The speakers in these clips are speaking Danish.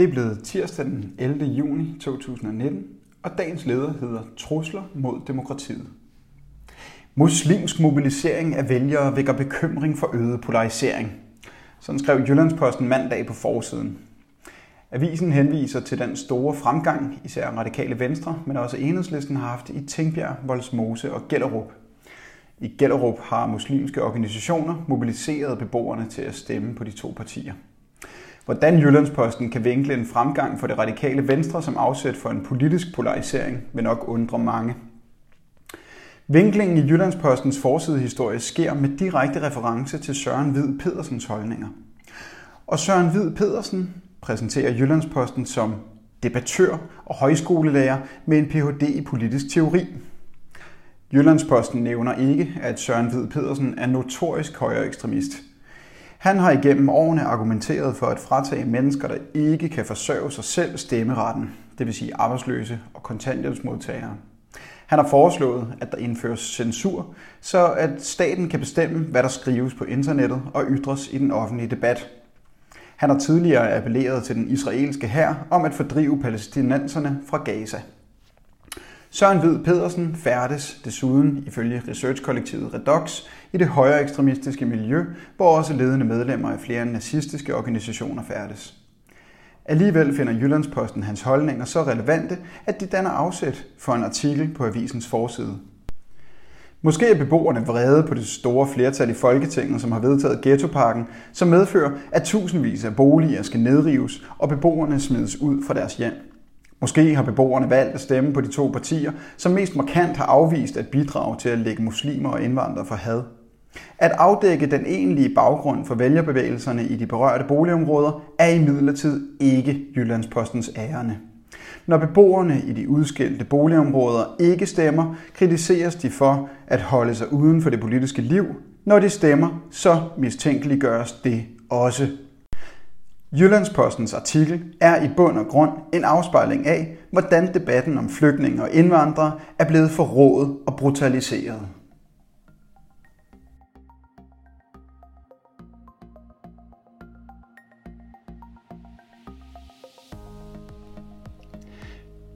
Det er blevet tirsdag den 11. juni 2019, og dagens leder hedder Trusler mod demokratiet. Muslimsk mobilisering af vælgere vækker bekymring for øget polarisering. Sådan skrev Jyllandsposten mandag på forsiden. Avisen henviser til den store fremgang, især radikale venstre, men også enhedslisten har haft i Tingbjerg, Voldsmose og Gellerup. I Gellerup har muslimske organisationer mobiliseret beboerne til at stemme på de to partier. Hvordan Jyllandsposten kan vinkle en fremgang for det radikale venstre som afsæt for en politisk polarisering, vil nok undre mange. Vinklingen i Jyllandspostens forsidehistorie sker med direkte reference til Søren Hvid Pedersens holdninger. Og Søren Hvid Pedersen præsenterer Jyllandsposten som debattør og højskolelærer med en Ph.D. i politisk teori. Jyllandsposten nævner ikke, at Søren Hvid Pedersen er notorisk højere ekstremist – han har igennem årene argumenteret for at fratage mennesker, der ikke kan forsørge sig selv, stemmeretten, det vil sige arbejdsløse og kontanthjælpsmodtagere. Han har foreslået, at der indføres censur, så at staten kan bestemme, hvad der skrives på internettet og ytres i den offentlige debat. Han har tidligere appelleret til den israelske hær om at fordrive palæstinenserne fra Gaza. Søren Hvid Pedersen færdes desuden ifølge researchkollektivet Redox i det højere ekstremistiske miljø, hvor også ledende medlemmer af flere nazistiske organisationer færdes. Alligevel finder Jyllandsposten hans holdninger så relevante, at de danner afsæt for en artikel på avisens forside. Måske er beboerne vrede på det store flertal i Folketinget, som har vedtaget ghettoparken, som medfører, at tusindvis af boliger skal nedrives og beboerne smides ud fra deres hjem. Måske har beboerne valgt at stemme på de to partier, som mest markant har afvist at bidrage til at lægge muslimer og indvandrere for had. At afdække den egentlige baggrund for vælgerbevægelserne i de berørte boligområder er imidlertid ikke Jyllandspostens ærende. Når beboerne i de udskilte boligområder ikke stemmer, kritiseres de for at holde sig uden for det politiske liv. Når de stemmer, så mistænkeliggøres det også. Jyllandspostens artikel er i bund og grund en afspejling af, hvordan debatten om flygtninge og indvandrere er blevet forrådet og brutaliseret.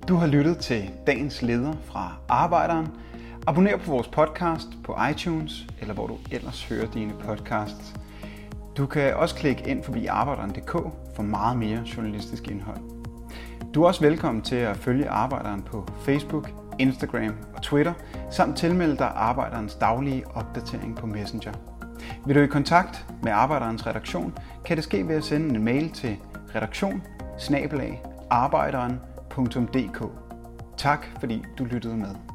Du har lyttet til dagens leder fra Arbejderen. Abonner på vores podcast på iTunes, eller hvor du ellers hører dine podcasts. Du kan også klikke ind forbi arbejderen.dk for meget mere journalistisk indhold. Du er også velkommen til at følge Arbejderen på Facebook, Instagram og Twitter, samt tilmelde dig Arbejderens daglige opdatering på Messenger. Vil du i kontakt med Arbejderens redaktion, kan det ske ved at sende en mail til redaktion arbejderen.dk. Tak fordi du lyttede med.